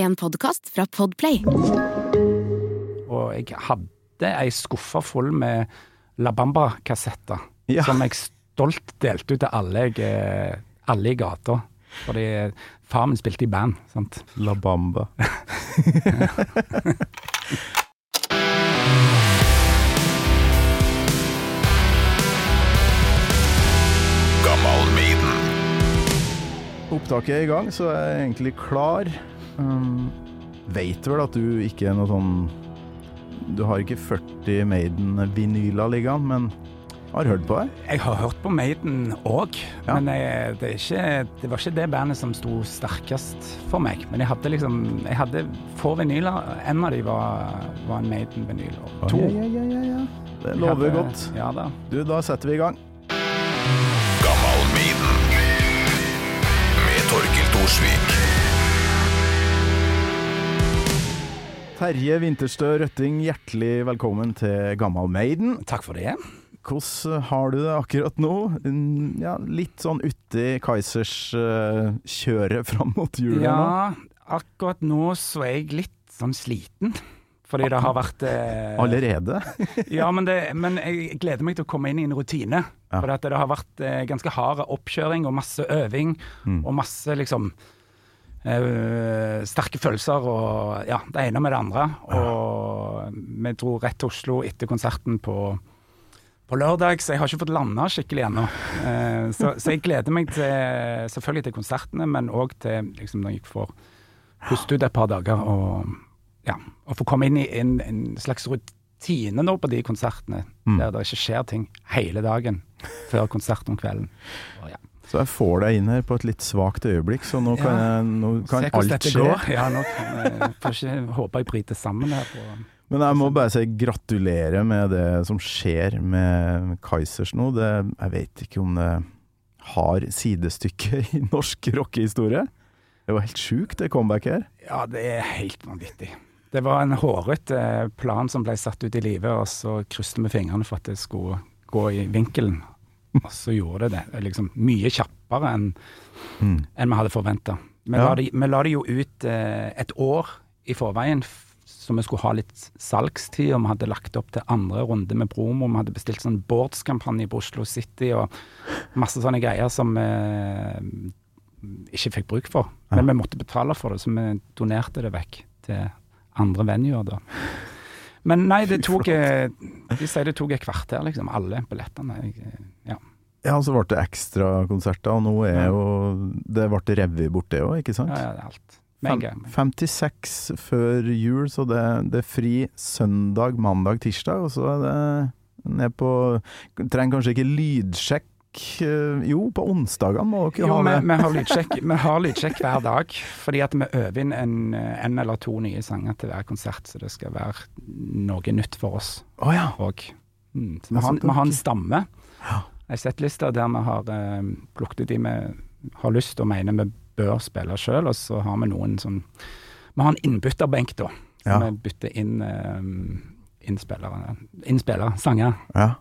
En podkast fra Podplay. Og jeg hadde ei skuffe full med La Bamba-kassetter. Ja. Som jeg stolt delte ut til alle, jeg, eh, alle i gata. Fordi far min spilte i band. sant? La Bamba. Opptaket er i gang, så er jeg egentlig klar. Um, Veit vel at du ikke er noe sånn Du har ikke 40 Maiden-vinyler liggende, men har hørt på deg? Jeg har hørt på Maiden òg, Ja. men jeg, det, er ikke, det var ikke det bandet som sto sterkest for meg. Men jeg hadde liksom Jeg hadde få vinyler. En av de var, var en Maiden-vinyl. Og to. Ja, ja, ja, ja, ja. Det lover hadde- godt. Ja da. Du, da setter vi i gang. Gammalmiden med Torkil Thorsvik. Terje Winterstø Røtting, hjertelig velkommen til Gammal Maiden. Takk for det. Hvordan har du det akkurat nå? Ja, litt sånn uti Kaizers uh, kjøret fram mot jula nå? Ja, akkurat nå så er jeg litt sånn sliten. Fordi det har vært eh, Allerede? Ja, men, det, men jeg gleder meg til å komme inn i en rutine. Ja. For det har vært eh, ganske hard oppkjøring og masse øving. Mm. Og masse liksom eh, sterke følelser og ja, det ene med det andre. Og vi dro rett til Oslo etter konserten på, på lørdag, så jeg har ikke fått landa skikkelig ennå. Eh, så, så jeg gleder meg til, selvfølgelig til konsertene, men òg til liksom, når jeg får puste ut et par dager og ja, og få komme inn i en, en slags rutine nå på de konsertene, Mm. der det ikke skjer ting hele dagen før konsert om kvelden. Og ja. Så jeg får deg inn her på et litt svakt øyeblikk, så nå kan, Ja. jeg, nå kan alt skje. går. Ja, nå kan jeg, får ikke håpe jeg bryter sammen her. På, Men jeg må bare si gratulerer med det som skjer med Kaizers nå. Det, jeg vet ikke om det har sidestykke i norsk rockehistorie. Det var helt sjukt, det comebacket her. ja, det er helt vanvittig. Det var en hårete plan som ble satt ut i livet, og så krysset vi fingrene for at det skulle gå i vinkelen. Og så gjorde det det. Liksom mye kjappere enn Mm. en vi hadde forventa. Vi, Ja. vi la det jo ut eh, et år i forveien, så vi skulle ha litt salgstid. Og vi hadde lagt opp til andre runde med promo. Vi hadde bestilt sånn boardskampanje på Oslo City og masse sånne greier som vi ikke fikk bruk for. Men vi måtte betale for det, så vi donerte det vekk til andre venuer da. Men nei, det tok eh, De sier det tok et kvarter, liksom. Alle billettene. Jeg, Ja. Så ble det ekstrakonserter, og nå er jo Det ble revet bort, det òg, ikke sant? Ja, ja, det er alt. Med 56 før jul, så det, det er fri søndag, mandag, tirsdag, og så er det ned på Trenger kanskje ikke lydsjekk eh, Jo, på onsdagene må dere Jo, ha det. vi har lydsjekk Vi har lydsjekk hver dag, fordi at vi øver inn en, en eller to nye sanger til hver konsert, så det skal være noe nytt for oss Å ja. Mm, så vi har, vi har en stamme, Ja. Ei settliste der vi har eh, plukket ut de vi har lyst og mener vi bør spille sjøl, og så har vi noen som Vi har en innbytterbenk, da. Så Ja. vi bytter inn eh, innspillere, innspillere, sanger, ja.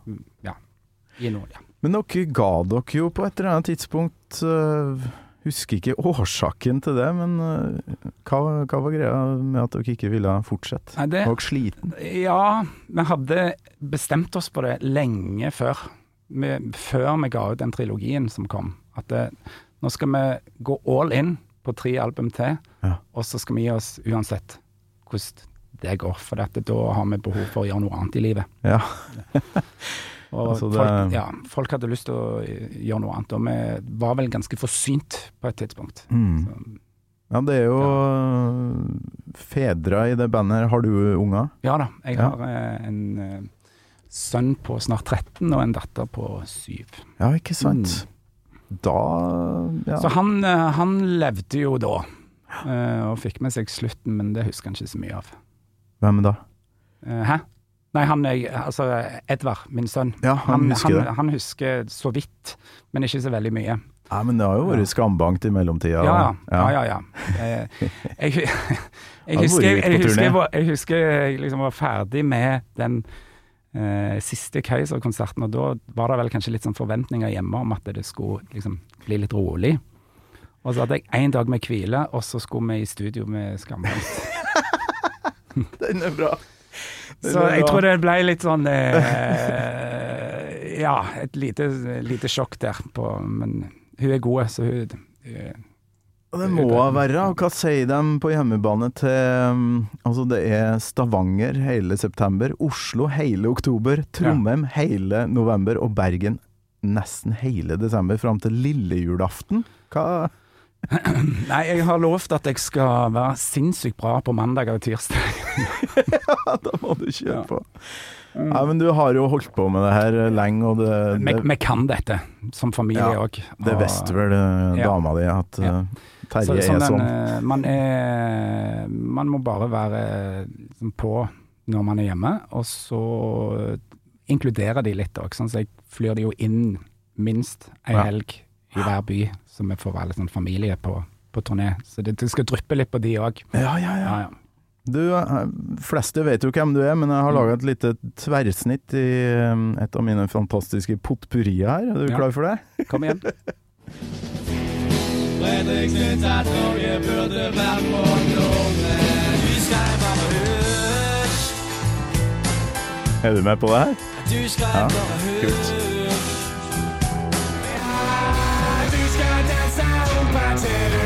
i noen, Ja. Men dere ga dere jo på et eller annet tidspunkt uh, Husker ikke årsaken til det, men uh, hva, hva var greia med at dere ikke ville fortsette? Nei, det, Var dere sliten? Ja, vi hadde bestemt oss på det lenge før. Vi, før vi ga ut den trilogien som kom. At det, nå skal vi gå all in på tre album til, Ja. og så skal vi gi oss uansett hvordan det går. For dette, da har vi behov for å gjøre noe annet i livet. Ja. Altså, det- folk, ja, folk hadde lyst til å gjøre noe annet, og vi var vel ganske forsynt på et tidspunkt. Mm. Så, ja, det er jo ja. fedre i det bandet. Har du unger? ja da, jeg har eh, en eh, sønn på snart 13 og en datter på 7. Ja, ikke sant? Da ja. Så han, eh, han levde jo da, eh, og fikk med seg slutten, men det husker han ikke så mye av. Hvem da? Eh, Hæ? Nei, han er, altså Edvard, min sønn. Ja, han, husker han, han husker så vidt, men ikke så veldig mye. Ja, men det har jo vært Ja. skambankt i mellomtida. Ja, ja, ja. ja. ja. Jeg, jeg, jeg, husker, jeg, husker, jeg husker jeg liksom var ferdig med den eh, siste av konserten, og da var det vel kanskje litt sånn forventninger hjemme om at det skulle liksom bli litt rolig. Og så hadde jeg én dag med hvile, og så skulle vi i studio med Skamheim. Den er bra. Den Så er jeg bra. tror det ble litt sånn eh, Ja, et lite, lite sjokk der på Men hun er god, så hun eh, Og Det må hun være. Hva sier de på hjemmebane til um, Altså, det er Stavanger hele september, Oslo hele oktober, Trondheim hele november og Bergen nesten hele desember fram til lille julaften. Hva Nei, jeg har lovt at jeg skal være sinnssykt bra på mandag og tirsdag. Ja, da må du kjøre Ja. på. Nei, men du har jo holdt på med det her lenge, og det, Vi, kan dette, som familie Ja, det visste vel eh, dama di at Ja. Eh, så, sånn er sånn. eh, man, er, man må bare være liksom, på når man er hjemme, og så inkludere de litt òg. Sånn, så jeg flyr de jo inn minst ei Ja. helg i hver by, så vi får være litt sånn familie på, på turné. Så det, det skal dryppe litt på de òg. Ja, ja, ja. Ja, ja. Du, eh, fleste vet jo hvem du er, men jeg har laga et lite tverrsnitt i eh, et av mine fantastiske potpurrier her. Er du Ja. klar for det? Kom igjen. Fredrik syns at Norge burde vært på lånet. Du bare hysj, Er du med på det her? du Ja, bare hysj. Du skal danse rumpa til du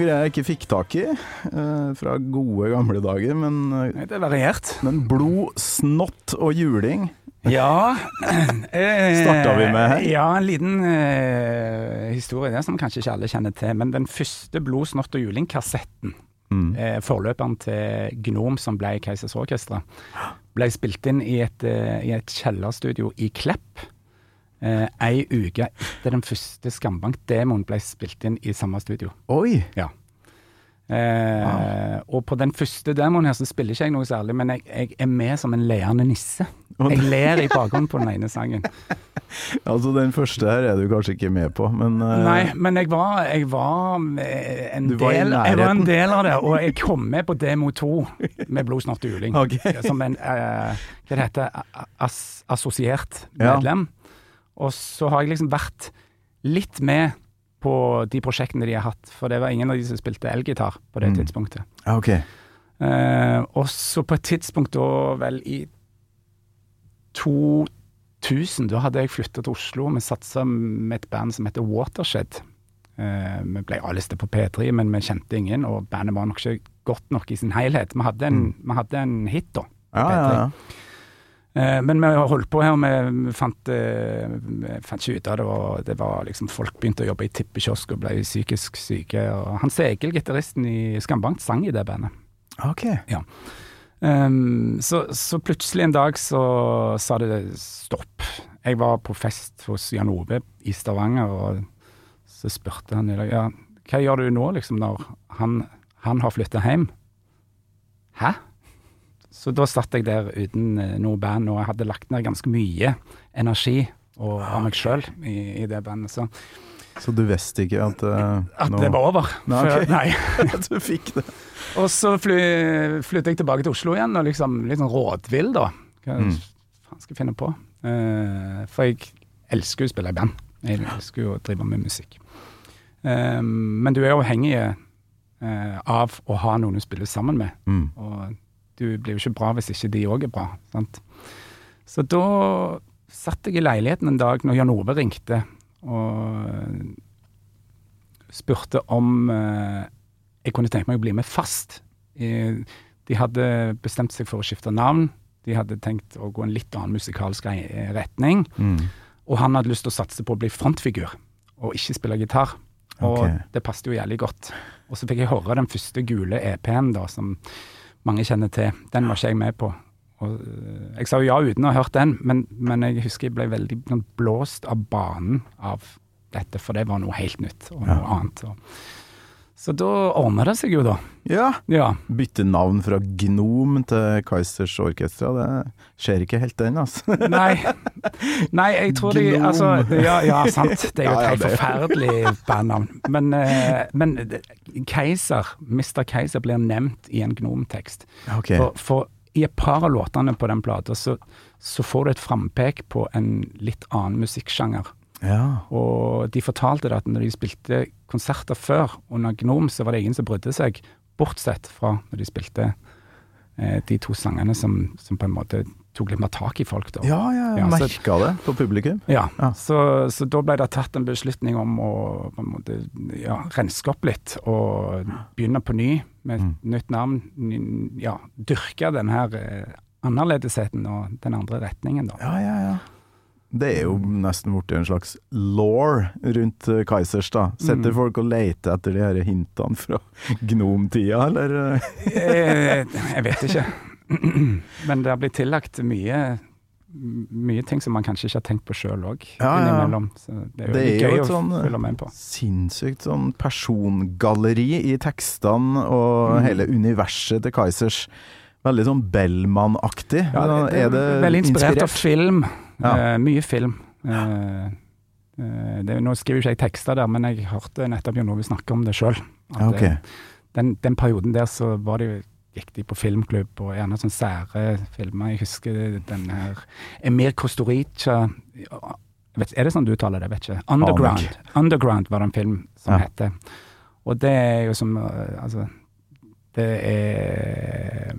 noe greier jeg ikke fikk tak i eh, fra gode gamle dager, men, eh, Det er variert. men blod, snott og juling Ja. eh, Starta vi med her? Ja, en liten eh, historie der som kanskje ikke alle kjenner til. Men den første Blod, snott og juling-kassetten, mm. eh, forløperen til Gnom som ble Keisers Orkestra, ble spilt inn i et, eh, i et kjellerstudio i Klepp. Eh, ei uke etter den første Skambank-demoen ble spilt inn i samme studio. Oi! Eh, Og på den første demoen her så spiller ikke jeg noe særlig, men jeg, jeg er med som en leende nisse. Jeg ler i bakgrunnen på den ene sangen. Altså, den første her er du kanskje ikke med på, men uh, Nei, men jeg var, jeg var eh, en Du var del Jeg var en del av det, og jeg kom med på demo to med Blod, snott og juling. Ok. Som en uh, Hva det heter as, Assosiert Ja. Og så har jeg liksom vært litt med på de prosjektene de har hatt, for det var ingen av de som spilte elgitar på det Mm. tidspunktet. Ah, ok. Eh, og så på et tidspunkt da vel i 2000, da hadde jeg flytta til Oslo, og vi satsa med et band som heter Watershed. Eh, vi ble A-lista på P3, men vi kjente ingen, og bandet var nok ikke godt nok i sin helhet. Vi hadde en, vi hadde en hit, da. Ja, ja, ja. Eh, men vi har holdt på her, vi, fant, eh, vi fant ikke ut av det. Var, det var liksom Folk begynte å jobbe i tippekiosk og ble psykisk syke. Og Hans Egil, gitaristen i Skambankt, sang i det bandet. Ok. Um, så, så plutselig en dag så sa det stopp. Jeg var på fest hos Jan Ove i Stavanger, og så spurte han i dag ja, hva gjør du nå, liksom, når han, han har flytta hjem? Hæ? Så da satt jeg der uten eh, noe band, og jeg hadde lagt ned ganske mye energi og, av meg sjøl i, i det bandet. Så Så du visste ikke at uh, at nå- det var over. Nei, Okay. ok. nei. Du fikk det. Og så fly, flyttet jeg tilbake til Oslo igjen, og liksom litt sånn rådvill, da. Hva Mm. faen skal jeg finne på? Uh, for jeg elsker jo å spille i band. Jeg elsker jo å drive med musikk. Eh, men du er avhengig uh, av å ha noen du spiller sammen med. Mm. Og du blir jo ikke bra hvis ikke de òg er bra. Sant? Så da satt jeg i leiligheten en dag når Jan Ove ringte og spurte om eh, jeg kunne tenke meg å bli med fast. De hadde bestemt seg for å skifte navn De hadde tenkt å gå en litt annen musikalsk retning. Mm. Og han hadde lyst til å satse på å bli frontfigur, og ikke spille gitar. Og okay. det passet jo jævlig godt. Og så fikk jeg høre den første gule EP-en, da, som mange kjenner til. Den var ikke jeg med på. Og, øh, jeg sa jo ja uten å ha hørt den, men, men jeg husker jeg ble veldig blåst av banen av dette, for det var noe helt nytt og noe Ja. annet. Og, så da ordner det seg jo, da. Ja. Ja. Bytte navn fra Gnom til Kaizers Orkestra, det skjer ikke helt den, altså. Nei, nei jeg tror de altså, ja, ja, sant. Det er jo et helt forferdelig bandnavn. Men, eh, men Keiser, Mr. Keiser, blir nevnt i en Gnom-tekst. Okay. For, for i et par av låtene på den plata så, så får du et frampek på en litt annen musikksjanger. Ja. Og de fortalte det at når de spilte konserter før, under Gnom, så var det ingen som brydde seg, bortsett fra når de spilte eh, de to sangene som, som på en måte tok litt mer tak i folk. da. Ja, ja, Ja, merka det på publikum. Ja, Ja. Så, så da ble det tatt en beslutning om å på en måte, ja, renske opp litt og begynne på ny med Mm. nytt navn. ny- Ja, dyrke den her eh, annerledesheten og den andre retningen, da. Ja, ja, ja. Det er jo nesten blitt en slags law rundt eh, Kaizers, da. Setter Mm. folk og leter etter de her hintene fra gnomtida, eller? eh? Eh, jeg vet ikke. Men det har blitt tillagt mye mye ting som man kanskje ikke har tenkt på sjøl òg, Ja, ja, innimellom. Så det er jo Det er er jo et sånn. Sinnssykt sånn persongalleri i tekstene og Mm. hele universet til Kaizers. Veldig sånn Bellman-aktig. Ja, det, er det veldig inspirert, av film. Ja. Eh, mye film. Eh, eh, det, nå skriver ikke jeg tekster der, men jeg hørte nettopp Jon Ove snakke om det sjøl. Okay. den, den perioden der så var det jo gikk de på filmklubb og gjerne sånne sære filmer. Jeg husker den her Emir Kostorica vet, Er det sånn du uttaler det? Vet ikke. Underground. ikke. Underground var det en film som Ja. heter. Og det er jo som Altså, det er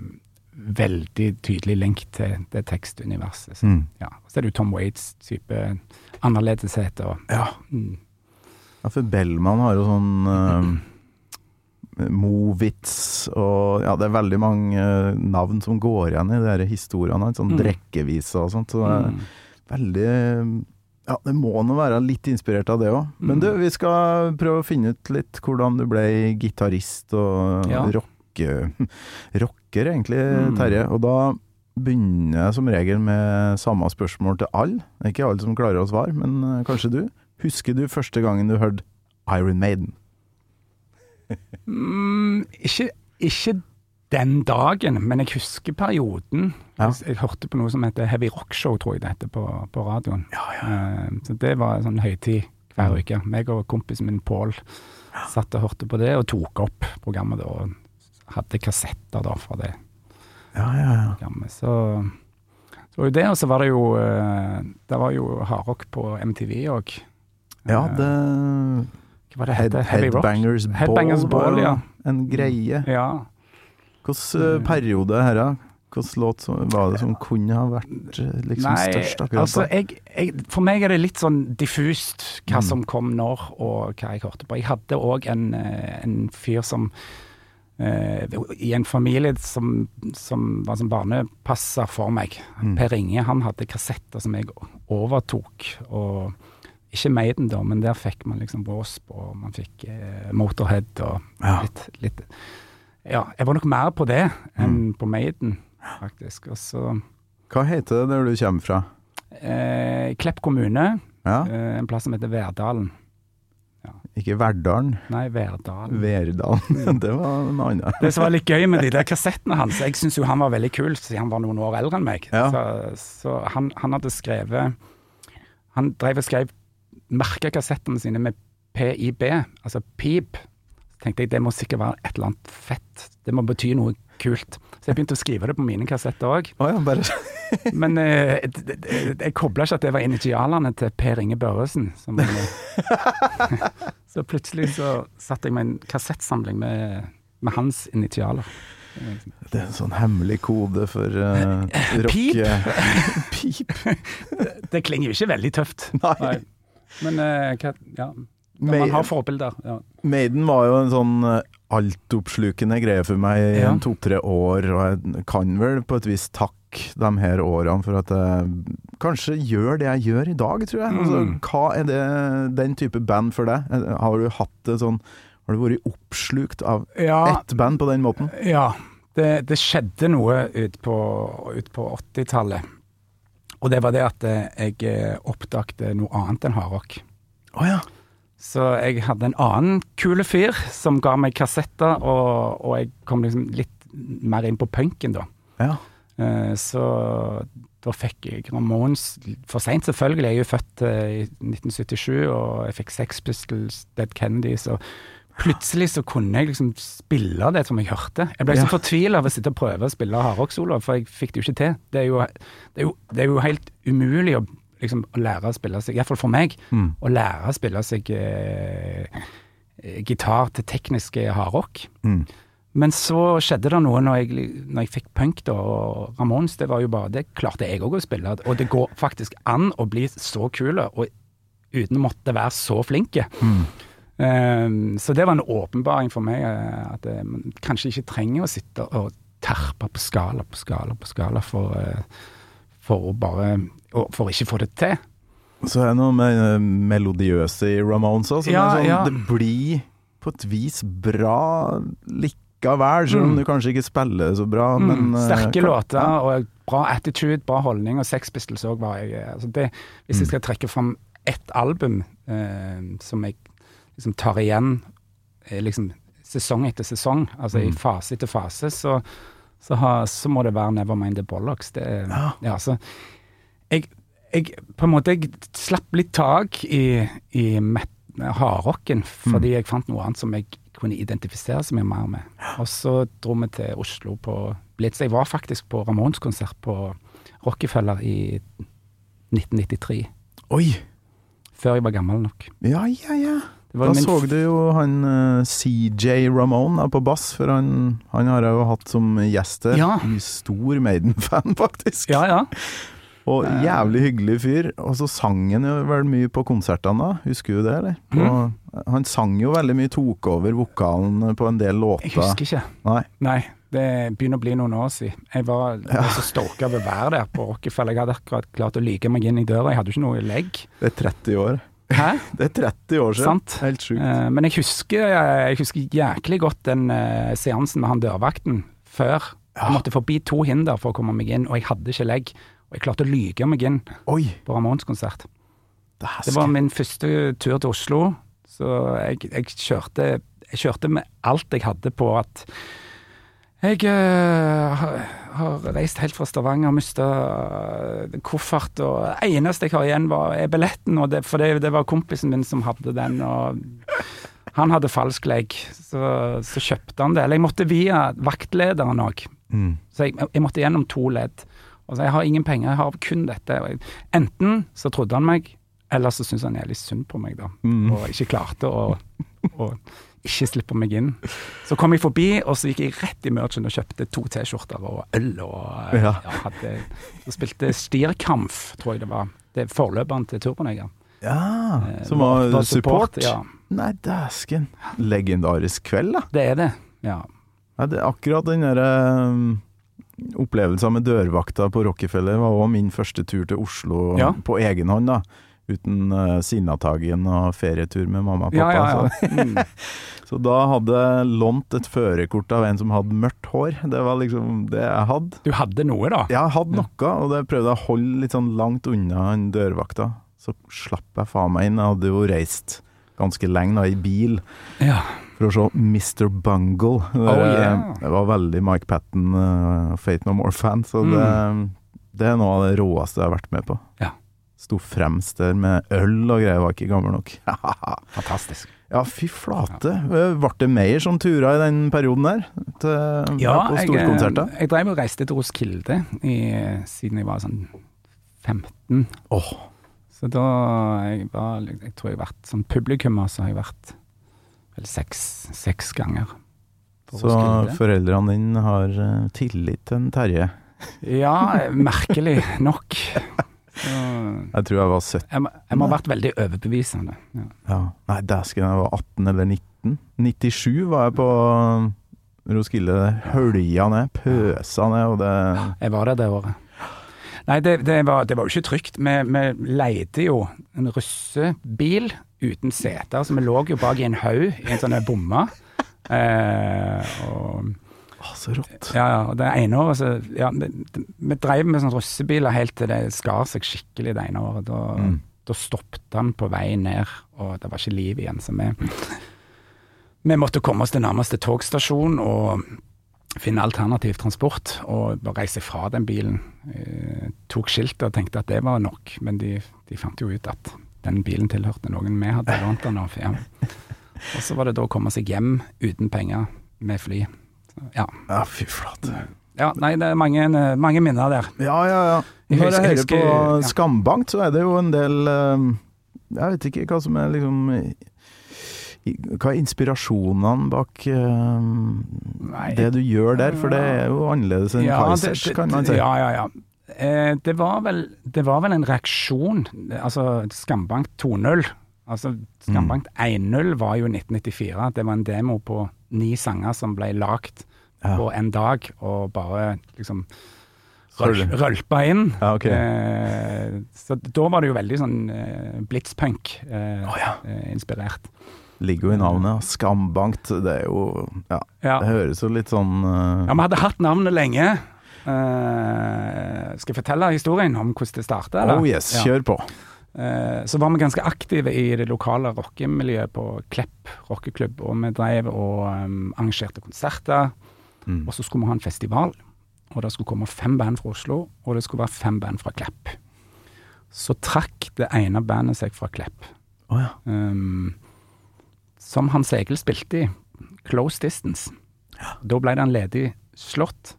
veldig tydelig link til det tekstuniverset. Så, Mm. ja. Så er det jo Tom Waits type annerledeshet og Ja. mm. ja, for Bellman har jo sånn uh, Movitz og Ja, det er veldig mange uh, navn som går igjen i de historiene hans. Sånn Mm. drekkeviser og sånt. Så det er Mm. veldig Ja, det må nå være litt inspirert av det òg. Men Mm. du, vi skal prøve å finne ut litt hvordan du ble gitarist og Ja. rocke, rocker, egentlig, Mm. Terje. Og da begynner jeg som regel med samme spørsmål til alle. Ikke alle som klarer å svare, men eh, kanskje du. Husker du første gangen du hørte Iron Maiden? Mm, ikke, ikke den dagen, men jeg husker perioden. Ja. Jeg, jeg hørte på noe som heter Heavy Rock Show, tror jeg det heter, på, på radioen. Eh, så det var en sånn høytid hver uke. Meg og kompisen min Pål satt og hørte på det, og tok opp programmet da. Hadde kassetter da fra det Ja, ja, ja. Så så var jo det, og så var det jo eh, Det var jo hardrock på MTV òg. Ja, det Hva var det Head? Headbangers Ball, Headbangers Ball, ja. en greie. Ja. Hvilken uh, periode her, da? Hvilken låt som- var det som kunne ha vært liksom Nei, størst akkurat altså jeg, jeg, For meg er det litt sånn diffust hva Mm. som kom når, og hva jeg hørte på. Jeg hadde òg en, eh, en fyr som eh, I en familie som, som var som barnepasser for meg. Mm. Per Inge han hadde kassetter som jeg overtok. og ikke Maiden, da, men der fikk man liksom Wasp, og man fikk eh, Motorhead og Ja. litt, litt Ja, jeg var nok mer på det enn Mm. på Maiden, faktisk. Og så Hva heter det der du kommer fra? Eh, Klepp kommune, Ja, eh, en plass som heter Verdalen. Ikke Verdalen, Nei, Verdalen. Verdalen. det var en annen. Det som var litt gøy med de der kassettene hans, jeg syns jo han var veldig kul, siden han var noen år eldre enn meg. Ja. Så, så han, han hadde skrevet Han drev og skrev merka kassettene sine med PIB, altså pip. Så tenkte jeg det må sikkert være et eller annet fett. Det må bety noe kult. Så jeg begynte å skrive det på mine kassetter òg. Oh ja, bare Men eh, jeg kobla ikke at det var initialene til Per Inge Børresen. Som, så plutselig så satt jeg med en kassettsamling med, med hans initialer. Det er en sånn hemmelig kode for uh, Pip? Pip. Det klinger jo ikke veldig tøft. Nei. Men uh, hva, ja. Når man har forbilder. Ja. Maiden var jo en sånn eh, altoppslukende greie for meg i Ja. to-tre år, og jeg kan vel på et vis takke nok de her årene for at jeg kanskje gjør det jeg gjør i dag, tror jeg. Altså, Mm. hva er det, den type band for deg? Eh, Har du hatt det sånn Har du vært oppslukt av Ja, ett band på den måten? ja det, det skjedde noe ut på, ut på 80-tallet. Og det var det at eh, jeg eh, oppdagte noe annet enn hardrock. Oh, ja. Så jeg hadde en annen kule fyr som ga meg kassetter, og, og jeg kom liksom litt mer inn på punken da. ja. Eh, Så da fikk jeg Ramones for seint, selvfølgelig. Jeg er jo født eh, i 1977, og jeg fikk Sex Pistols, Dead Kennedys, og plutselig så kunne jeg liksom spille det som jeg hørte. Jeg ble så Ja. fortvila av å sitte og prøve å spille hardrock-solo, for jeg fikk det jo ikke til. Det er jo, det er jo, det er jo helt umulig å, liksom, å lære å spille seg, iallfall for meg, Mm. å lære å spille seg eh, gitar til tekniske hardrock. Mm. Men så skjedde det noe når jeg, når jeg fikk punk da, og Ramones, det var jo bare, det klarte jeg òg å spille. Og det går faktisk an å bli så kule, og uten å måtte være så flinke. Mm. Um, så det var en åpenbaring for meg, eh, at eh, man kanskje ikke trenger å sitte og terpe på skala på skala på skala for, eh, for å bare For å ikke få det til. Så er det noe med melodiøse i Ramones òg. Ja, sånn, ja. Det blir på et vis bra likevel, selv om Mm. du kanskje ikke spiller så bra. Mm, Men, eh, sterke kan- låter ja. og bra attitude, bra holdning, og Sex Pistols òg var jeg eh, altså det, Hvis jeg skal trekke fram ett album eh, som jeg liksom tar igjen eh, liksom sesong etter sesong, altså i Mm. fase etter fase, så, så, ha, så må det være Nevermind the Bollocks. Det, Ja. ja, så jeg, jeg på en måte jeg slapp litt tak i, i hardrocken, fordi jeg fant noe annet som jeg kunne identifisere seg mye mer med. Og så dro vi til Oslo på Blitz. Jeg var faktisk på Ramones-konsert på Rockefeller i 1993. Oi! Før jeg var gammel nok. Ja, ja, ja. Da så du jo han uh, CJ Ramone på bass, for han, han har jeg jo hatt som gjest her. Ja. Stor Maiden-fan, faktisk. Ja, ja. Og jævlig hyggelig fyr. Og så sang han jo vel mye på konsertene da, husker du det, eller? På, Mm. Han sang jo veldig mye, tok over vokalen på en del låter. Jeg husker ikke. Nei. Nei, det begynner å bli noen år siden. Jeg var, var så stoka over å være der på Rockefeller. Jeg hadde akkurat klart å lyke meg inn i døra. Jeg hadde jo ikke noe legg. Det er 30 år. Hæ? Det er 30 år siden. Sant. Helt sjukt. Eh, men jeg husker, jeg husker jæklig godt den eh, seansen med han dørvakten før. Jeg måtte forbi to hinder for å komme meg inn, og jeg hadde ikke legg. Og jeg klarte å lyge meg inn Oi! på Ramones-konsert. Det det, var min første tur til Oslo, så jeg, jeg, kjørte, jeg kjørte med alt jeg hadde på at jeg uh, har, reist helt fra Stavanger og mista koffert, og det eneste jeg har igjen, var, er billetten. Og det, for det, det var kompisen min som hadde den, og han hadde falsk legg, så, så kjøpte han det. Eller jeg måtte via vaktlederen òg, Mm. så jeg, jeg måtte gjennom to ledd. Og så jeg har ingen penger, jeg har kun dette. Enten så trodde han meg, eller så syntes han jævlig synd på meg, da. Mm. Og ikke klarte å, å ikke slippe meg inn. Så kom jeg forbi, og så gikk jeg rett i merchen og kjøpte to T-skjorter og øl. Og Ja. ja, hadde, så spilte Stierkampf, tror jeg det var. Det er forløperen til Turboneger. Ja, Eh, som var support support. Ja, Nei, dæsken. Legendarisk kveld, da. det er det. Ja. Ja, det er akkurat den derre um, opplevelsen med dørvakta på Rockefeller var òg min første tur til Oslo Ja. på egen hånd, da. Uten uh, Sinnataggen og ferietur med mamma og pappa. ja, ja. Så, Mm. så da hadde jeg lånt et førerkort av en som hadde mørkt hår. Det var liksom det jeg hadde. Du hadde noe, da? Jeg hadde noe, og det prøvde jeg å holde litt sånn langt unna han dørvakta. Så slapp jeg faen meg inn. Jeg hadde jo reist ganske lenge da, i bil Ja. for å se Mr. Bungle. Det, Oh, yeah. det var veldig Mike Patten og Fate No More-fan, så det, det er noe av det råeste jeg har vært med på. Mm. Ja. Sto fremst der med øl og greier, var ikke gammel nok. Fantastisk. ja, fy flate. Ble det mer som turer i den perioden der? Til, Ja, på jeg, storkonserter? jeg drev og reiste til Roskilde i, siden jeg var sånn 15. Åh, Så da jeg var Jeg tror jeg har vært som publikummer, så har jeg vært vel seks, seks ganger. så foreldrene dine har eh, tillit til en Terje? Ja, merkelig nok. Så Jeg tror jeg var 17. jeg, jeg må ha vært veldig overbevisende. Ja. Ja. Nei, dæsken, jeg var 18 eller 19. 97 var jeg på Roskilde hølja ned, pøsa ned, og det Jeg var der det året. Nei, det, det, var, det var jo ikke trygt. Vi, vi leide jo en russebil uten seter, så vi lå jo bak i en haug i en sånn bomme. Eh, og så rått. Ja, ja. Det ene året så ja, vi, vi drev med sånne russebiler helt til det skar seg skikkelig det ene året. Da, Mm. da stoppet han på vei ned, og det var ikke liv igjen. Så vi, vi måtte komme oss til nærmeste togstasjon og finne alternativ transport, og bare reise fra den bilen. Eh, tok skiltet og tenkte at det var nok, men de, de fant jo ut at den bilen tilhørte noen vi hadde lånt den av. Ja. Og så var det da å komme seg hjem uten penger med fly. Så, ja. Ja, fy flate. Ja, nei, det er mange, mange minner der. Ja, ja, ja. Når jeg hører på. Skambankt, så er det jo en del eh, Jeg vet ikke hva som er liksom Hva er inspirasjonene bak eh, det du gjør der? For det er jo annerledes enn Kaizers, det- kan man si. Ja, ja, ja. Eh, det, var vel, det var vel en reaksjon. Altså Skambank 2.0. Altså Skambank 1.0 var jo 1994. Det var en demo på ni sanger som ble lagd Ja. på en dag, og bare liksom røl, rølpa inn. Ja, okay. eh, så da var det jo veldig sånn eh, blitzpunk eh, oh, ja. Ligger jo i navnet. ja. Skambankt, det er jo Ja, Ja. det høres jo litt sånn uh... Ja, vi hadde hatt navnet lenge. Uh, skal jeg fortelle historien om hvordan det starta? Oh yes, kjør på. Uh, så var vi ganske aktive i det lokale rockemiljøet på Klepp rockeklubb. Og vi drev og um, arrangerte konserter. Mm. Og så skulle vi ha en festival. Og det skulle komme fem band fra Oslo, og det skulle være fem band fra Klepp. Så trakk det ene bandet seg fra Klepp, Oh, ja. um, som Hans Egil spilte i, Close Distance. Da ble det en ledig slått.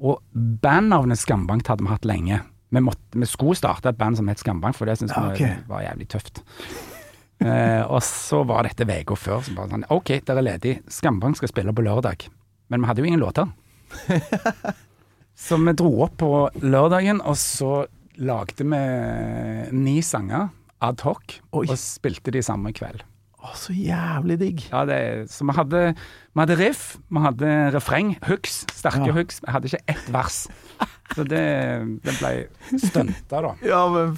Og bandnavnet Skambankt hadde vi hatt lenge. Vi, måtte, vi skulle starte et band som het Skambankt, for det syntes Ja, vi ok. var jævlig tøft. Eh, og så var dette uka før. som bare sånn, OK, dere er ledig. Skambankt skal spille på lørdag. Men vi hadde jo ingen låter. så vi dro opp på lørdagen, og så lagde vi ni sanger ad hoc, Oi. og spilte de samme kveld. Å, så jævlig digg. Ja, det, så vi hadde, vi hadde riff, vi hadde refreng, hooks, sterke Ja. hooks. Vi hadde ikke ett vers. Så det, det ble stunta, da. Ja, men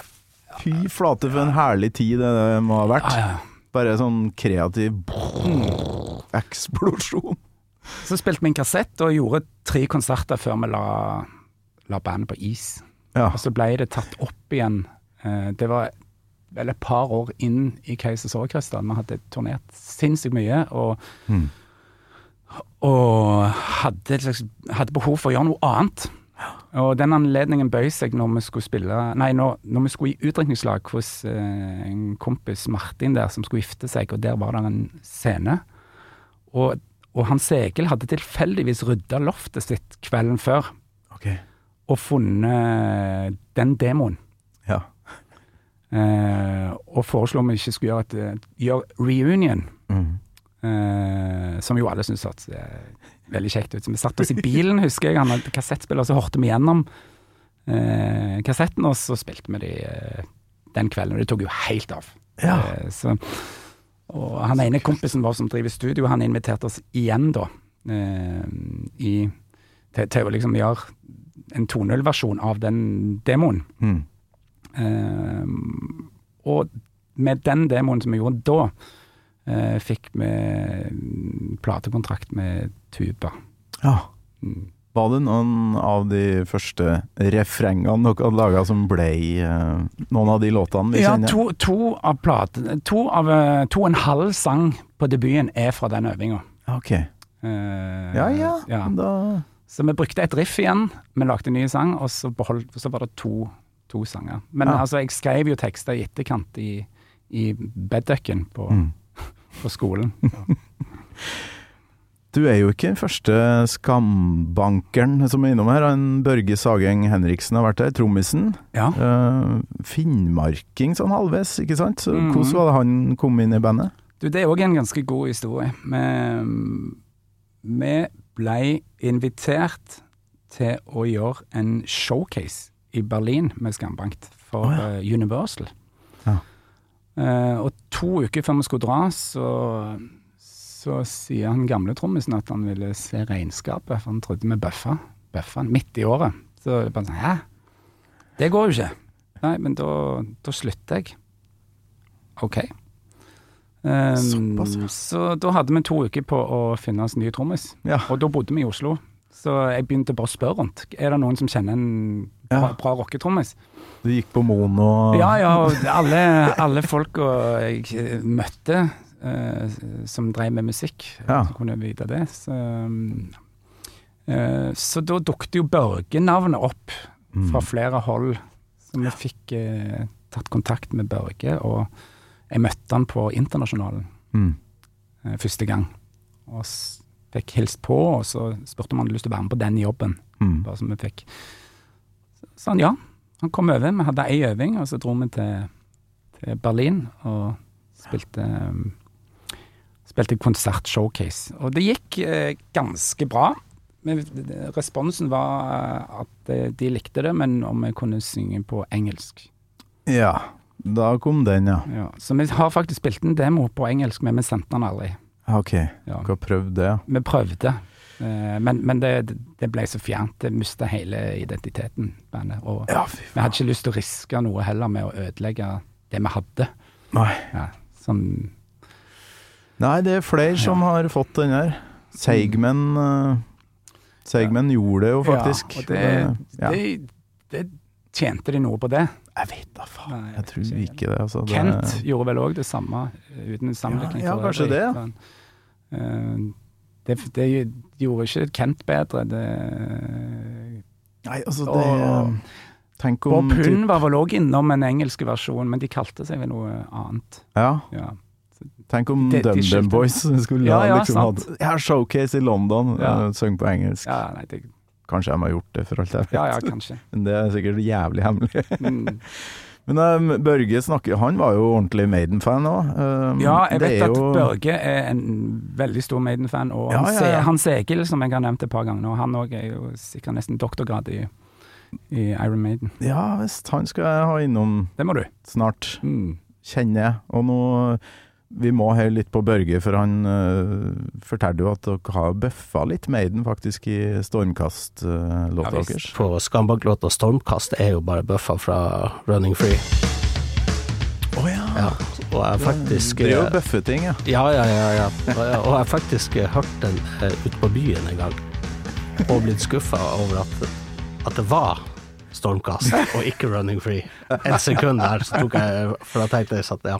fy flate for en herlig tid det må ha vært. Ja, ja. Bare sånn kreativ eksplosjon. Så spilte vi en kassett og gjorde tre konserter før vi la, la bandet på is. Ja. Og så ble det tatt opp igjen. Eh, Det var vel et par år inn i Keisers Orkester. Vi hadde turnert sinnssykt mye og, Mm. og hadde, slags, hadde behov for å gjøre noe annet. Og den anledningen bøy seg når vi skulle spille Nei, når, når vi skulle i utdrikningslag hos eh, en kompis, Martin, der, som skulle gifte seg, og der var det en scene. Og, og Hans Egil hadde tilfeldigvis rydda loftet sitt kvelden før, Okay. og funnet den demoen. Eh, og foreslo om vi ikke skulle gjøre, et, gjøre reunion, Mm. eh, som jo alle syntes hørtes eh, veldig kjekt ut. Så vi satte oss i bilen, husker jeg, han hadde kassettspiller, så hørte vi gjennom eh, kassetten, og så spilte vi de eh, den kvelden, og det tok jo helt av. Ja. Eh, så, og han ene kompisen vår som driver studio, han inviterte oss igjen da, eh, i, til, til å liksom gjøre en 2.0-versjon av den demoen. Mm. Eh, og med den demoen som vi gjorde da, eh, fikk vi platekontrakt med Tuba. ja. Mm. Var det noen av de første refrengene dere hadde laga som ble eh, noen av de låtene vi Ja, kjenner? to, to av platene To to og en halv sang på debuten er fra den øvinga. Ok. Uh, Ja ja, ja. da Så vi brukte et riff igjen, vi lagde en ny sang, og så, beholdt, så var det to, to sanger. Men Ja. altså, jeg skrev jo tekster i etterkant i, i bedducken på, Mm. på skolen. Du er jo ikke første skambankeren som er innom her. En Børge Sageng Henriksen har vært der, trommisen. Ja. Uh, finnmarking sånn halvveis, ikke sant? Så mm. Hvordan var det han kom inn i bandet? Du, det er òg en ganske god historie. Vi, vi ble invitert til å gjøre en showcase i Berlin med Skambankt for oh, ja. eh, Universal. Ja. Uh, og to uker før vi skulle dra, så, så sier han gamle trommisen at han ville se regnskapet, for han trodde vi bøffa. Bøffa midt i året. Så det bare sånn Hæ? Det går jo ikke. Nei, men da, da slutter jeg. OK. Um, så da hadde vi to uker på å finne oss ny trommis. Ja. Og da bodde vi i Oslo. Så jeg begynte bare å spørre rundt. Er det noen som kjenner en bra, Ja. bra rocketrommis? Du gikk på Mono Ja, ja, alle, alle folka jeg møtte uh, som drev med musikk, Ja. som kunne vite det. Så, eh, så da dukket jo Børge-navnet opp Mm. fra flere hold. Så vi fikk uh, tatt kontakt med Børge, og jeg møtte han på Internasjonalen Mm. første gang. Og s fikk hilst på, og så spurte om han hadde lyst til å være med på den jobben. Mm. Bare som vi fikk Så han ja. Han kom over, vi hadde ei øving, og så dro vi til, til Berlin og spilte Spilte konsert-showcase. Og det gikk eh, ganske bra. Men responsen var eh, at eh, de likte det, men om jeg kunne synge på engelsk. Ja, da kom den, ja. Ja. Så vi har faktisk spilt en demo på engelsk, men vi sendte den aldri. Ja, Ok, Ja. dere har prøvd det, ja. Vi prøvde, eh, men, men det, det ble så fjernt. Det mista hele identiteten, bandet. Og Ja, fy vi hadde ikke lyst til å riske noe heller med å ødelegge det vi hadde. Nei. Ja, som Nei, det er flere som har fått den der. Seigmen eh, Seigmen gjorde det jo faktisk. Ja, og det, ja. det, det tjente de noe på det. Jeg vet da faen. Nei, Jeg tror ikke- det, altså. Det- Kent gjorde vel òg det samme, eh, uten sammenligning. Ja, ja, for kanskje øvrig. det. Men, eh, det, det gjorde ikke Kent bedre. Det Nei, altså, det Og- Tenk Bob om Hund var vel òg innom en engelsk versjon, men de kalte seg vel noe annet. Ja, Ja. tenk om DumDum. Boys skulle Ja, ja, liksom hatt Ja, showcase i London, Ja. ja. søng på engelsk. ja, nei, det, Kanskje de har gjort det, for alt jeg vet. ja, ja, kanskje. Men det er sikkert jævlig hemmelig. Mm. Men eh, Børge snakker Han var jo ordentlig Maiden-fan òg. Ja, jeg vet at Børge er en veldig stor Maiden-fan, og Ja, ja, ja. Hans Egil, som jeg har nevnt et par ganger nå, han òg er jo sikkert nesten doktorgrad i, i Iron Maiden. Ja visst, han skal jeg ha innom Det må du. snart, Mm. kjenner jeg. Og nå Vi må høre litt på Børge, for han uh, fortalte jo at dere har bøffa litt Maiden faktisk i Stormkast-låta Ja, visst. deres. På Skambakk-låta 'Stormkast' er jo bare bøffa fra 'Running Free'. Å ja. Ja. Og jeg faktisk Det er jo eh, bøffeting, ja. Ja, ja, ja. ja. Og jeg- Og jeg faktisk hørte hørt den eh, ute på byen en gang, og blitt skuffa over at, at det var Stormkast og ikke Running Free. Et sekund der så tok jeg For da tenkte jeg at ja,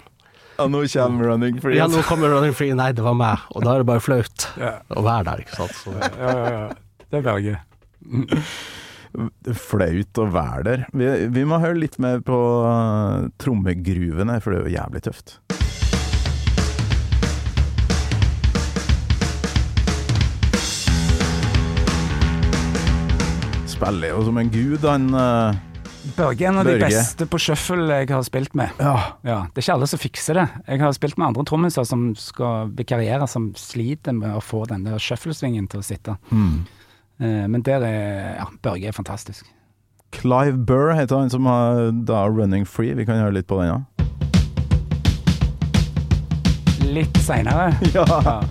ja nå kommer Running Free. ja, nå kommer Running Free. Nei, det var meg. Og da er det bare flaut Ja. å være der, ikke sant. Så, Ja, ja, ja. Det er Børge. Flaut å være der. Vi, vi må høre litt mer på uh, trommegruvene, for det er jo jævlig tøft. Spiller jo som en gud, han uh, Børge er en av de beste på shuffle jeg har spilt med. Ja. Ja, Det er ikke alle som fikser det. Jeg har spilt med andre trommiser som skal vikariere, som sliter med å få den der shufflesvingen til å sitte. Mm. Men der er ja, Børge er fantastisk. Clive Burr heter han som har da Running Free. Vi kan høre litt på den, ja. Litt seinere. Ja.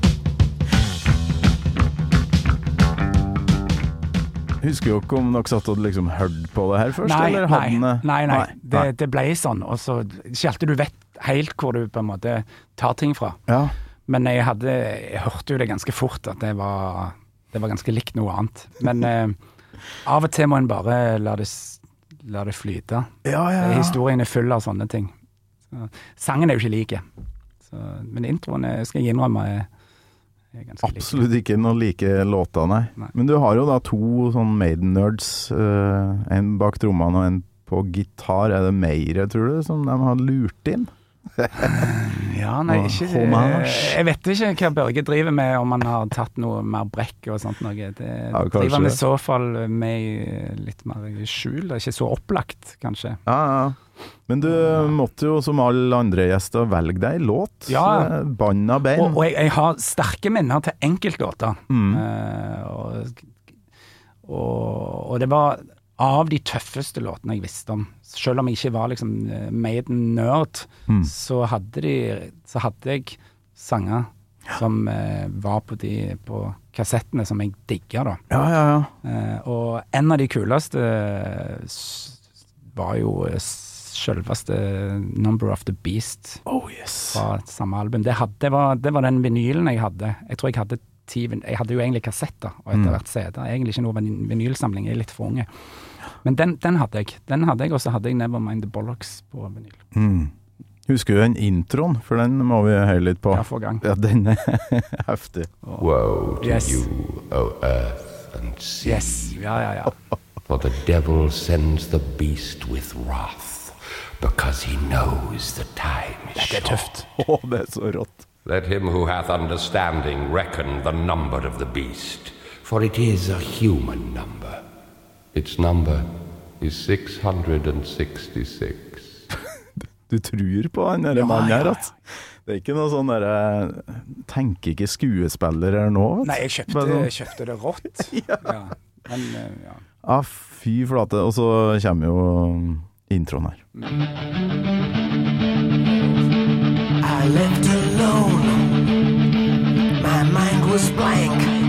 Husker jo ikke om dere satt og liksom hørte på det her først, Nei, eller nei, eh, nei, nei. Det, nei. det ble sånn. Og så skjelte du vett helt hvor du på en måte tar ting fra. Ja. Men jeg hadde Jeg hørte jo det ganske fort at det var Det var ganske likt noe annet. Men eh, av og til må en bare la det, la det flyte. Ja, ja. Historien er full av sånne ting. Så, sangen er jo ikke like. Men introen er, skal jeg innrømme er, er like. Absolutt ikke noe like låter, nei. Nei. Men du har jo da to sånn Maiden-nerds. Uh, en bak trommene og en på gitar. Er det mer, tror du, som de har lurt inn? Ja, nei, ikke. Jeg vet ikke hva Børge driver med, om han har tatt noe mer brekk og sånt noe. Det Ja, driver han i så fall med litt mer i skjul. Det er ikke så opplagt, kanskje. Ja, ja. Men du måtte jo, som alle andre gjester, velge deg låt. Ja. Eh, Banna bein. Og, og jeg, jeg har sterke minner til enkeltlåter. Mm. Uh, og, og, og det var av de tøffeste låtene jeg visste om. Selv om jeg ikke var liksom eh, Maiden-nerd, Mm. så, så hadde jeg sanger som eh, var på de på kassettene som jeg digga, da. Ja, ja, ja. Eh, og en av de kuleste eh, var jo eh, selveste Number of the Beast Oh yes. fra samme album. Det, hadde, det, var, det var den vinylen jeg hadde. Jeg tror jeg hadde ti Jeg hadde jo egentlig kassetter og etter Mm. hvert CD. Egentlig ikke noe vin- vinylsamling, jeg er litt for unge. Men den, den hadde jeg. Den hadde jeg, og så hadde jeg Nevermind the Bollocks på vinyl. Mm. Husker du den introen, for den må vi høre litt på. Ja, for gang. Ja, den er heftig. Woe to Yes. you, O earth and sea, Yes. Ja, ja, ja. for the devil sends the beast with wrath, because he knows the time is Det er short. tøft. Å, det er så rått. Let him who hath understanding reckon the number of the beast, for it is a human number. Its number is 666. Du tror på han derre Ja, mannen her, ja. altså. Det er ikke noe sånn derre Tenker ikke skuespiller her nå. Nei, jeg kjøpte, sånn, kjøpte det rått. ja. Men eh, ja. ah, fy flate. Og så kommer jo introen her. I left alone. My mind was blank.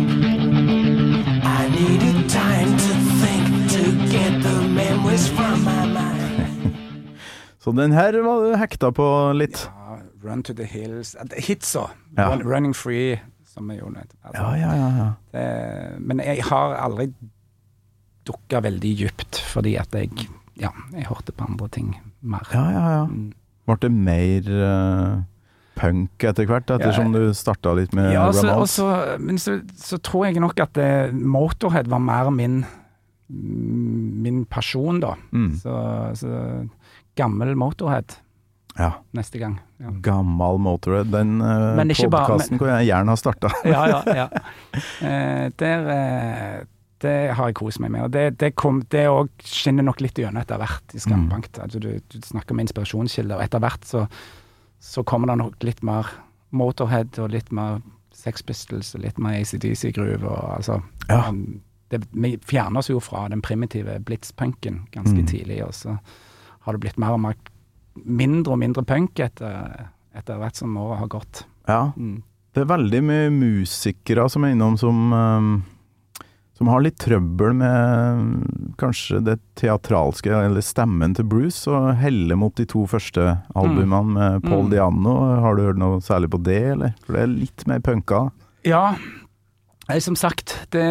Så den her var du hekta på litt. ja. Run to the hills Eh, Hitsa. Ja. Run, running free, som er jo nødt. Altså, Ja, ja, ja. ja. det, men jeg har aldri dukka veldig dypt, fordi at jeg Ja, jeg hørte på andre ting mer. ja, ja, ja. Mm. Ble det mer uh punk etter hvert, ettersom du starta litt med Ja, så, og så, men så, så tror jeg nok at det, Motorhead var mer min min person, da. Mm. Så, så gammel Motorhead Ja. neste gang. Ja. Gammal Motorhead. Den uh, podkasten hvor jeg gjerne har starta. ja, ja, ja. Uh, der uh, Det har jeg kost meg med. Og det, det, kom, det skinner nok litt gjennom etter hvert i Skambankt. Altså, du, du snakker om inspirasjonskilder, og etter hvert så, så kommer det nok litt mer Motorhead og litt mer Sex Pistols og litt mer ACDC-groove. og Altså, Ja. um, det, vi fjerner oss jo fra den primitive blitzpunken ganske Mm. tidlig, og så har det blitt mer og mer mindre og mindre punk etter, etter hvert som året har gått. Ja. Mm. Det er veldig mye musikere som er innom som um, som har litt trøbbel med um, kanskje det teatralske, eller stemmen til Bruce, og heller mot de to første albumene med Paul Mm. Diano. Har du hørt noe særlig på det, eller? For det er litt mer punka. Ja, Nei, som sagt, det,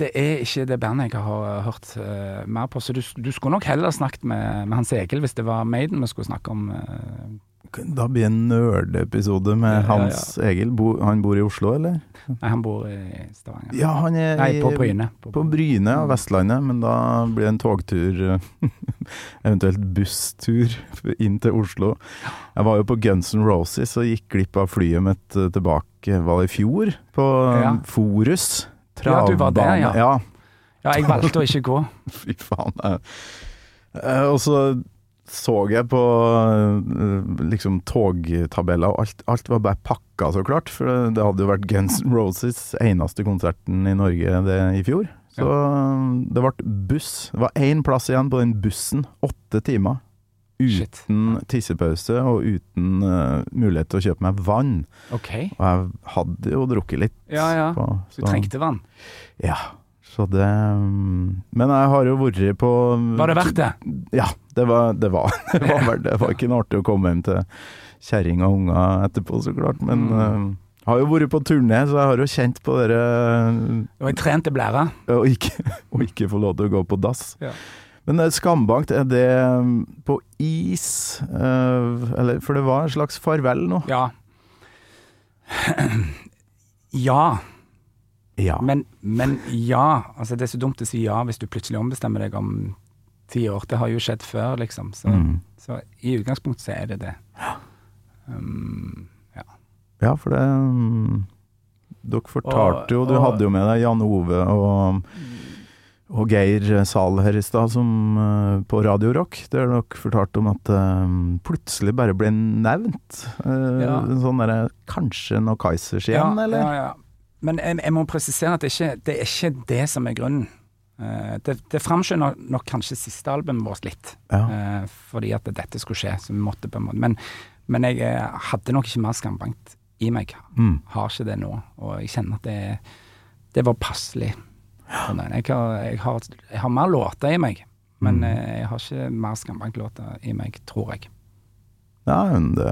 det er ikke det bandet jeg har hørt uh, mer på. Så du, du skulle nok heller snakket med, med Hans Egil hvis det var Maiden vi skulle snakke om. eh. Da blir det en nerdeepisode med Ja, ja, ja. Hans Egil. Bo, han bor i Oslo, eller? Nei, han bor i Stavanger. Ja, han er Nei, på Bryne. På Bryne, ja, Vestlandet, men da blir det en togtur, eventuelt busstur, inn til Oslo. Jeg var jo på Guns N' Roses og gikk glipp av flyet mitt eh, tilbake, var det i fjor? På Ja. um, Forus. Ja, du var der, ja. ja. Ja, jeg valgte å ikke gå. Fy faen. eh. Eh, Og så så jeg på eh, liksom togtabeller, og alt, alt var bare pakka, så klart. For det hadde jo vært Guns N' Roses eneste konserten i Norge det i fjor. Så ja. det ble buss. Det var én plass igjen på den bussen. Åtte timer. Shit. Uten tissepause og uten uh, mulighet til å kjøpe meg vann. Okay. Og jeg hadde jo drukket litt. Ja, ja. På, Du trengte vann. Ja. Så det mm, Men jeg har jo vært på Var det verdt det? ja, det var det. Var, det, var, det var ikke noe artig å komme hjem til kjerring og unger etterpå, så klart. Men Mm. uh, har jo vært på turné, så jeg har jo kjent på dere Og jeg trente blæra. Og ikke, og ikke få lov til å gå på dass. Ja. Men eh, Skambankt, er det mm, på is? Uh, eller, for det var en slags farvel nå? Ja. ja. Ja. Men, men ja. Altså, det er så dumt å si ja hvis du plutselig ombestemmer deg om ti år. Det har jo skjedd før, liksom. Så, Mm. så i utgangspunktet så er det det. Um, ja. Ja, for det mm, Dere fortalte jo, du Og- og- hadde jo med deg Jan Ove og, og Geir Zahl her i stad, som eh, på Radio Rock, der dere fortalte om at eh, plutselig bare ble nevnt. Uh, Ja. Sånn derre Kanskje noe Kaizers igjen, eller? Ja, ja. Men jeg, jeg må presisere at det ikke det er ikke det som er grunnen. Eh, det, det framskynder nok kanskje siste albumet vårt litt, Ja. eh, fordi at dette skulle skje. Så vi måtte på en måte Men, men jeg eh, hadde nok ikke mer skambankt i meg. Mm. Har ikke det nå, og jeg kjenner at det, det var passelig. Jeg har, jeg, har, jeg har mer låter i meg, men Mm. jeg har ikke mer skambanklåter i meg, tror jeg. Ja, men det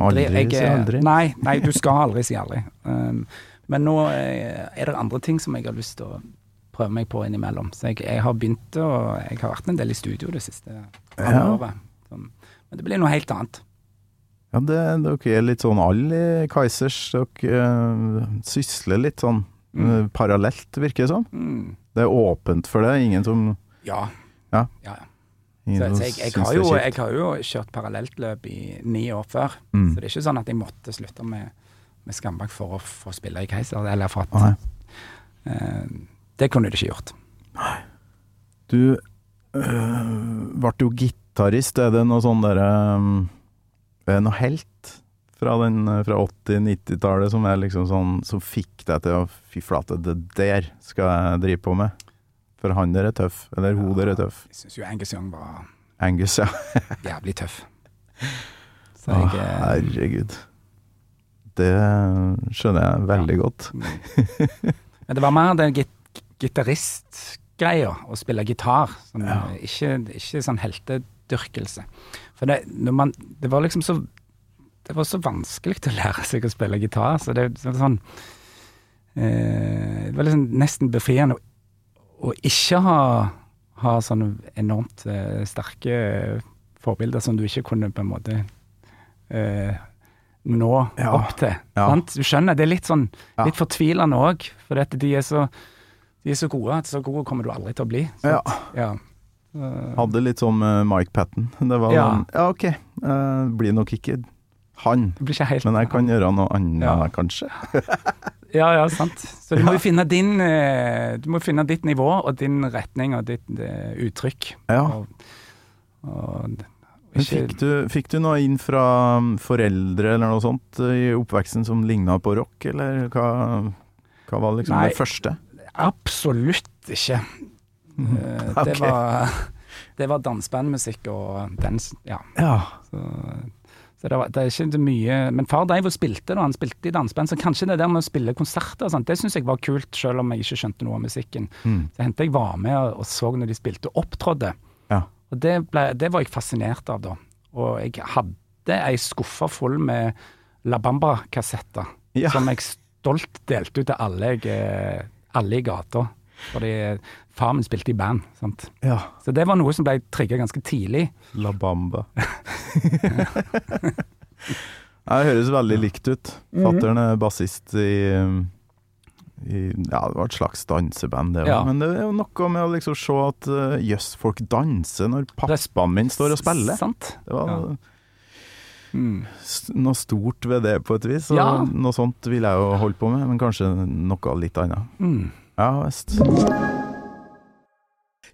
Aldri si aldri. Nei, nei, du skal aldri si aldri. Um, men nå er det andre ting som jeg har lyst til å prøve meg på innimellom. Så jeg, jeg har begynt å Jeg har vært en del i studio det siste Ja. året. Sånn. Men det blir noe helt annet. Ja, det, dere er litt sånn alle i Kaizers. Dere uh, sysler litt sånn eh, parallelt, virker det som. Mm. Det er åpent for det. Ingen som Ja. Ja. ja. Så, så jeg, jeg, har jo, jeg har jo kjørt paralleltløp i ni år før. Mm. Så det er ikke sånn at jeg måtte slutte med, med Skambakk for å få spille i Keiser. Eller for at eh, Det kunne du ikke gjort. Du øh, ble jo gitarist. Er det noe sånn derre øh, noe helt fra, den, fra 80-90-tallet som er liksom sånn Som fikk deg til å Fy flate, det der skal jeg drive på med. For han der er tøff. Eller hun der er tøff. Jeg syns jo Angus Young var Angus, ja. jævlig tøff. Så jeg eh, herregud. Det skjønner jeg veldig godt. Men det var mer den git gitaristgreia, å spille gitar. Sånn, Ja. eh, ikke, ikke sånn heltedyrkelse. For det, når man, det var liksom så Det var så vanskelig å lære seg å spille gitar. Så det, det var sånn eh, Det var liksom nesten befriende å, å ikke ha, ha sånne enormt eh, sterke forbilder som du ikke kunne på en måte eh, nå Ja. opp til. Ja. Du skjønner, det er litt sånn litt fortvilende òg, for at de er så de er så gode at så gode kommer du aldri til å bli. Ja. sant? ja. Så- Hadde litt sånn med Mike Patten. Det var Ja. Noen, Ja, OK. uh, blir nok ikke han. Det blir ikke helt Men jeg kan gjøre noe annet, Ja. kanskje. Ja, ja, sant. Så du må jo finne din eh, Du må finne ditt nivå og din retning og ditt uh, uttrykk. Ja. Og, og fikk, du, fikk du noe inn fra um, foreldre eller noe sånt eh, i oppveksten som ligna på rock, eller hva, hva var liksom Nei. det første? Absolutt ikke. Eh, Det Ok. var Det var dansebandmusikk og dans, Ja. Ja. Så, så det, var, det er ikke så mye Men far drev og spilte da, han spilte i danseband, så kanskje det der med å spille konserter og sånt, det syns jeg var kult, selv om jeg ikke skjønte noe av musikken. Mm. Så hendte jeg var med og, så når de spilte og opptrådde. Ja. Og det, ble, det var jeg fascinert av da. Og jeg hadde ei skuffe full med La Bamba-kassetter, Ja. som jeg stolt delte ut til alle, jeg, eh, alle i gata. Fordi far min spilte i band. Sant? ja. Så det var noe som ble trigga ganske tidlig. La Bamba. Det høres veldig likt ut. Fattern er bassist i, i Ja, det var et slags danseband, det òg. Ja. Men det er jo noe med å liksom se at uh, jøss, folk danser når pappaen min står og spiller. Sant? Det var Ja. Mm. noe stort ved det, på et vis. Og Ja. Noe sånt vil jeg jo holde på med, men kanskje noe litt annet. Mm. Ja visst.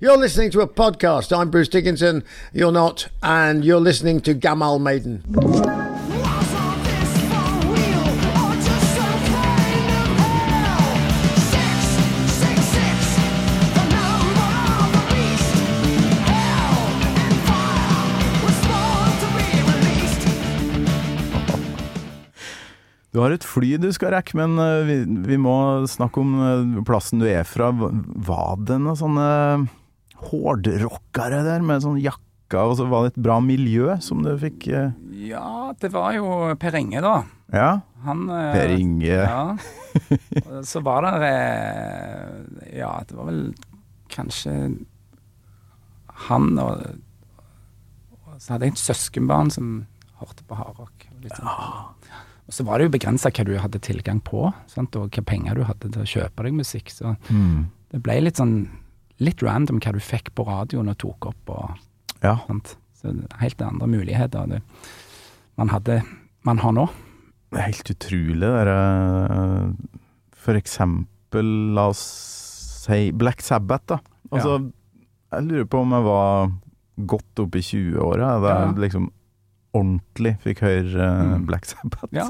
You're listening to a podcast. I'm Bruce Dickinson. You're not. And you're listening to Gamal Maiden. Har et fly du skal rekke, men uh, vi, vi må snakke om uh, plassen du er fra. Var det noen sånne hårdrockere der med sånn jakke? og så var det et bra miljø som du fikk uh, Ja, det var jo Per Inge, da. Ja? Han eh, Per Inge. Ja. Så var det eh, Ja, det var vel kanskje han og, og Så hadde jeg et søskenbarn som hørte på hardrock. og litt sånn. Og så var det jo begrensa hva du hadde tilgang på, sant? og hva penger du hadde til å kjøpe deg musikk. Så Mm. det ble litt sånn litt random hva du fikk på radioen og tok opp. og Ja. sant? Så helt andre muligheter det man hadde man har nå. Det er helt utrolig, det derre For eksempel, la oss si Black Sabbath, da. Altså, jeg lurer på om jeg var godt opp i 20-åra Det er Ja. liksom ordentlig fikk høre eh, Mm. Black Sabbath. Ja,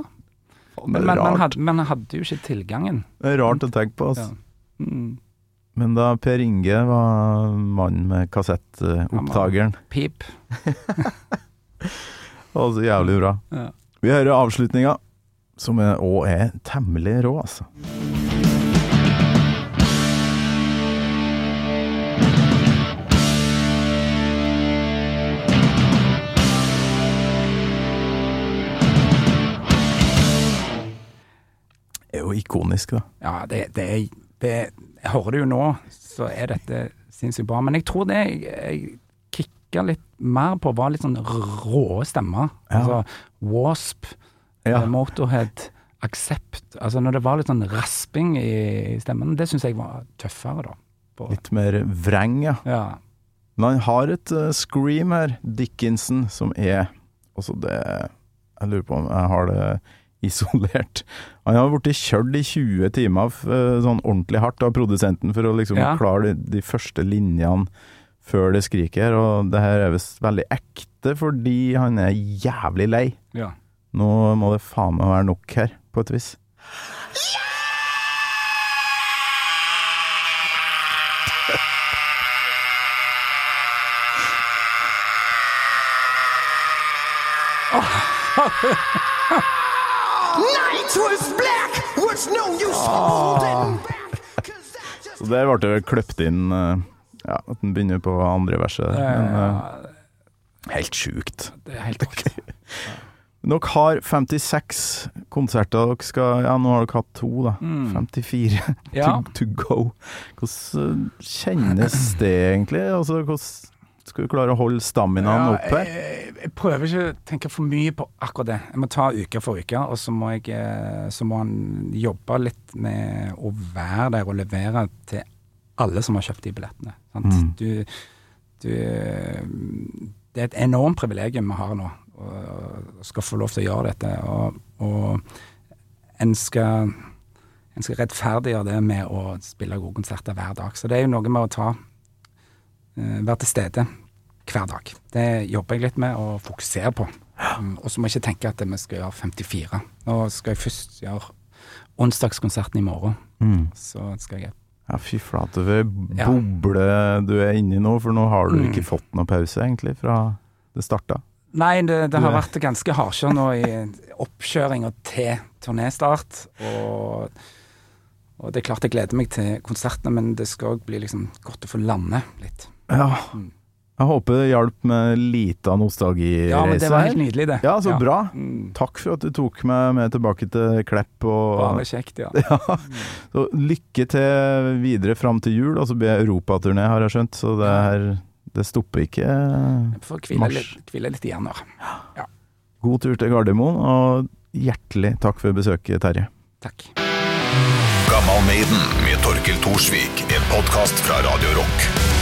Men, men er rart. hadde, men, hadde jo ikke tilgangen. Det er rart å tenke på. Ja. Altså. Mm. Men da Per Inge var mannen med kassettopptakeren, Pip. var så jævlig bra. Ja. Vi hører avslutninga. Som òg er temmelig rå, altså. Er jo ikonisk, da. Ja, det, det det, Jeg hører det jo nå, så er dette sinnssykt bra. Men jeg tror det jeg, jeg kicka litt mer på, var litt sånn rå stemmer. Ja. Altså Wasp, Ja. eh, Motorhead, Accept. Altså når det var litt sånn rasping i stemmen, det syns jeg var tøffere, da. På, Litt mer vreng, ja. ja. Men han har et uh, scream her, Dickinson, som er Altså det Jeg lurer på om jeg har det isolert. Han har blitt kjørt i 20 timer eh, sånn ordentlig hardt av produsenten for å liksom Ja. klare de, de første linjene før det skriker og det her er visst veldig ekte fordi han er jævlig lei. ja. Nå må det faen meg være nok her, på et vis. Night was black, was no use holding back. Så der ble det kløpt inn eh, Ja, at den begynner på andre verset. Men eh, helt sjukt. det er helt rått. Dere har 56 konserter. Dere skal Ja, nå har dere hatt to, da. Mm. 54 Ja. to, to go. Hvordan eh, kjennes det egentlig? Altså, hvordan skal du klare å holde staminaen ja, oppe? Jeg, jeg prøver ikke å tenke for mye på akkurat det. Jeg må ta uke for uke, og så må, jeg, eh, så må han jobbe litt med å være der og levere til alle som har kjøpt de billettene. Sant? Mm. Du, du Det er et enormt privilegium vi har nå, og, og skal få lov til å gjøre dette. Og, og en skal en skal rettferdiggjøre det med å spille gode konserter hver dag. Så det er jo noe med å ta være til stede hver dag. Det jobber jeg litt med å fokusere på. Mm, Og så må jeg ikke tenke at vi skal gjøre 54. Nå skal jeg først gjøre onsdagskonserten i morgen. Mm. Så skal jeg Ja, fy flate, for Ja. boble du er inni nå, for nå har du Mm. ikke fått noe pause, egentlig, fra det starta. Nei, det, det har vært ganske hardkjør nå i oppkjøringa til turnéstart. Og, og det er klart jeg gleder meg til konsertene, men det skal òg bli liksom godt å få lande litt. Ja. Mm. Jeg håper det hjalp med lita nostalgireise Ja, men det var helt nydelig, det. Ja, så bra. Mm, Takk for at du tok meg med tilbake til Klepp. Og, bare kjekt, ja. Ja, så lykke til videre fram til jul, og så blir det europaturné, har jeg skjønt. Så det her Det stopper ikke. Jeg får hvile litt, litt igjen nå. God tur til Gardermoen, og hjertelig takk for besøket, Terje. Takk. Gammal Maiden med Torkel Thorsvik. En podkast fra Radio Rock.